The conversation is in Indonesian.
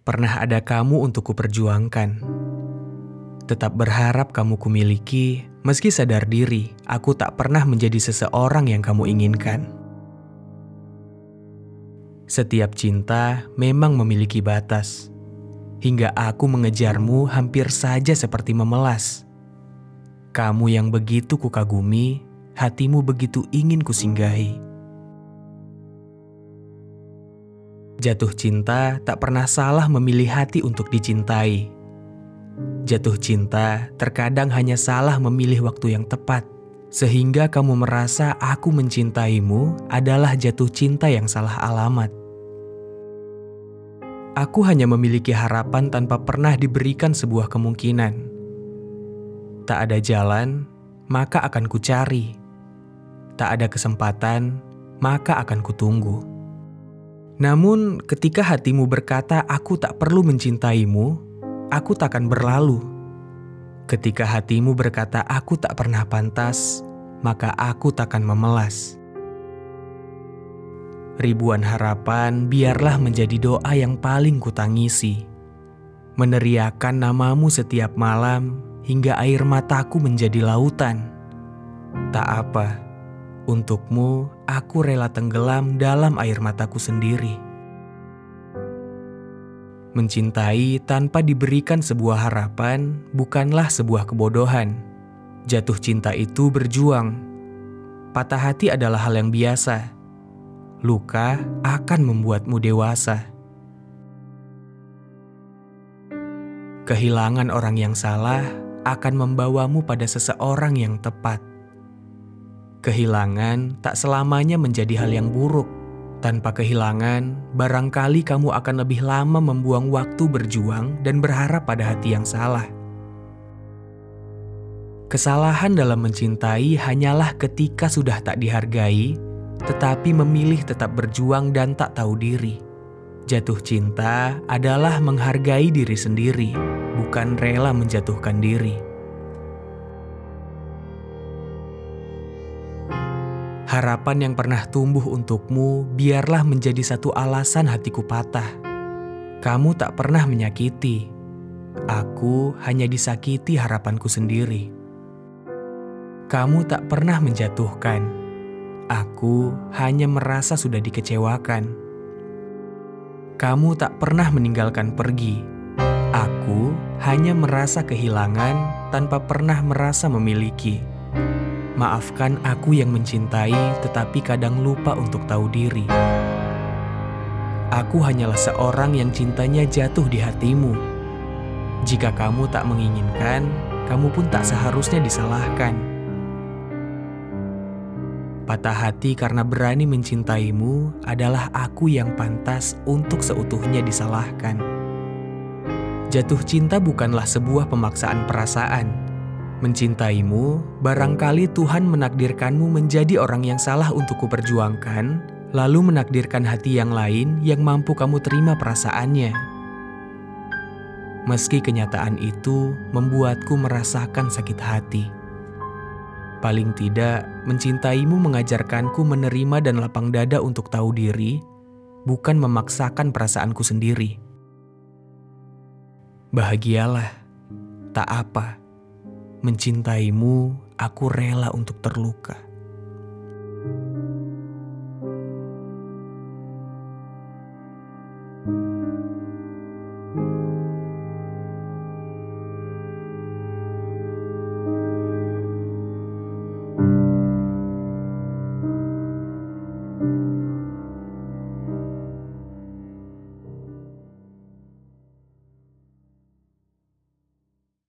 Pernah ada kamu untuk kuperjuangkan. Tetap berharap kamu kumiliki, meski sadar diri aku tak pernah menjadi seseorang yang kamu inginkan. Setiap cinta memang memiliki batas, hingga aku mengejarmu hampir saja seperti memelas. Kamu yang begitu kukagumi, hatimu begitu ingin kusinggahi. Jatuh cinta tak pernah salah memilih hati untuk dicintai. Jatuh cinta terkadang hanya salah memilih waktu yang tepat, sehingga kamu merasa aku mencintaimu adalah jatuh cinta yang salah alamat. Aku hanya memiliki harapan tanpa pernah diberikan sebuah kemungkinan. Tak ada jalan, maka akan kucari. Tak ada kesempatan, maka akan kutunggu. Namun, ketika hatimu berkata, "Aku tak perlu mencintaimu," aku takkan berlalu. Ketika hatimu berkata, "Aku tak pernah pantas," maka aku takkan memelas. Ribuan harapan biarlah menjadi doa yang paling kutangisi. Meneriakan namamu setiap malam hingga air mataku menjadi lautan. Tak apa Untukmu, aku rela tenggelam dalam air mataku sendiri. Mencintai tanpa diberikan sebuah harapan bukanlah sebuah kebodohan. Jatuh cinta itu berjuang. Patah hati adalah hal yang biasa. Luka akan membuatmu dewasa. Kehilangan orang yang salah akan membawamu pada seseorang yang tepat. Kehilangan tak selamanya menjadi hal yang buruk. Tanpa kehilangan, barangkali kamu akan lebih lama membuang waktu berjuang dan berharap pada hati yang salah. Kesalahan dalam mencintai hanyalah ketika sudah tak dihargai, tetapi memilih tetap berjuang dan tak tahu diri. Jatuh cinta adalah menghargai diri sendiri, bukan rela menjatuhkan diri. Harapan yang pernah tumbuh untukmu biarlah menjadi satu alasan hatiku patah. Kamu tak pernah menyakiti. Aku hanya disakiti harapanku sendiri. Kamu tak pernah menjatuhkan. Aku hanya merasa sudah dikecewakan. Kamu tak pernah meninggalkan pergi. Aku hanya merasa kehilangan tanpa pernah merasa memiliki. Maafkan aku yang mencintai, tetapi kadang lupa untuk tahu diri. Aku hanyalah seorang yang cintanya jatuh di hatimu. Jika kamu tak menginginkan, kamu pun tak seharusnya disalahkan. Patah hati karena berani mencintaimu adalah aku yang pantas untuk seutuhnya disalahkan. Jatuh cinta bukanlah sebuah pemaksaan perasaan Mencintaimu, barangkali Tuhan menakdirkanmu menjadi orang yang salah untuk kuperjuangkan, lalu menakdirkan hati yang lain yang mampu kamu terima perasaannya. Meski kenyataan itu membuatku merasakan sakit hati. Paling tidak, mencintaimu mengajarkanku menerima dan lapang dada untuk tahu diri, bukan memaksakan perasaanku sendiri. Bahagialah, tak apa Mencintaimu, aku rela untuk terluka.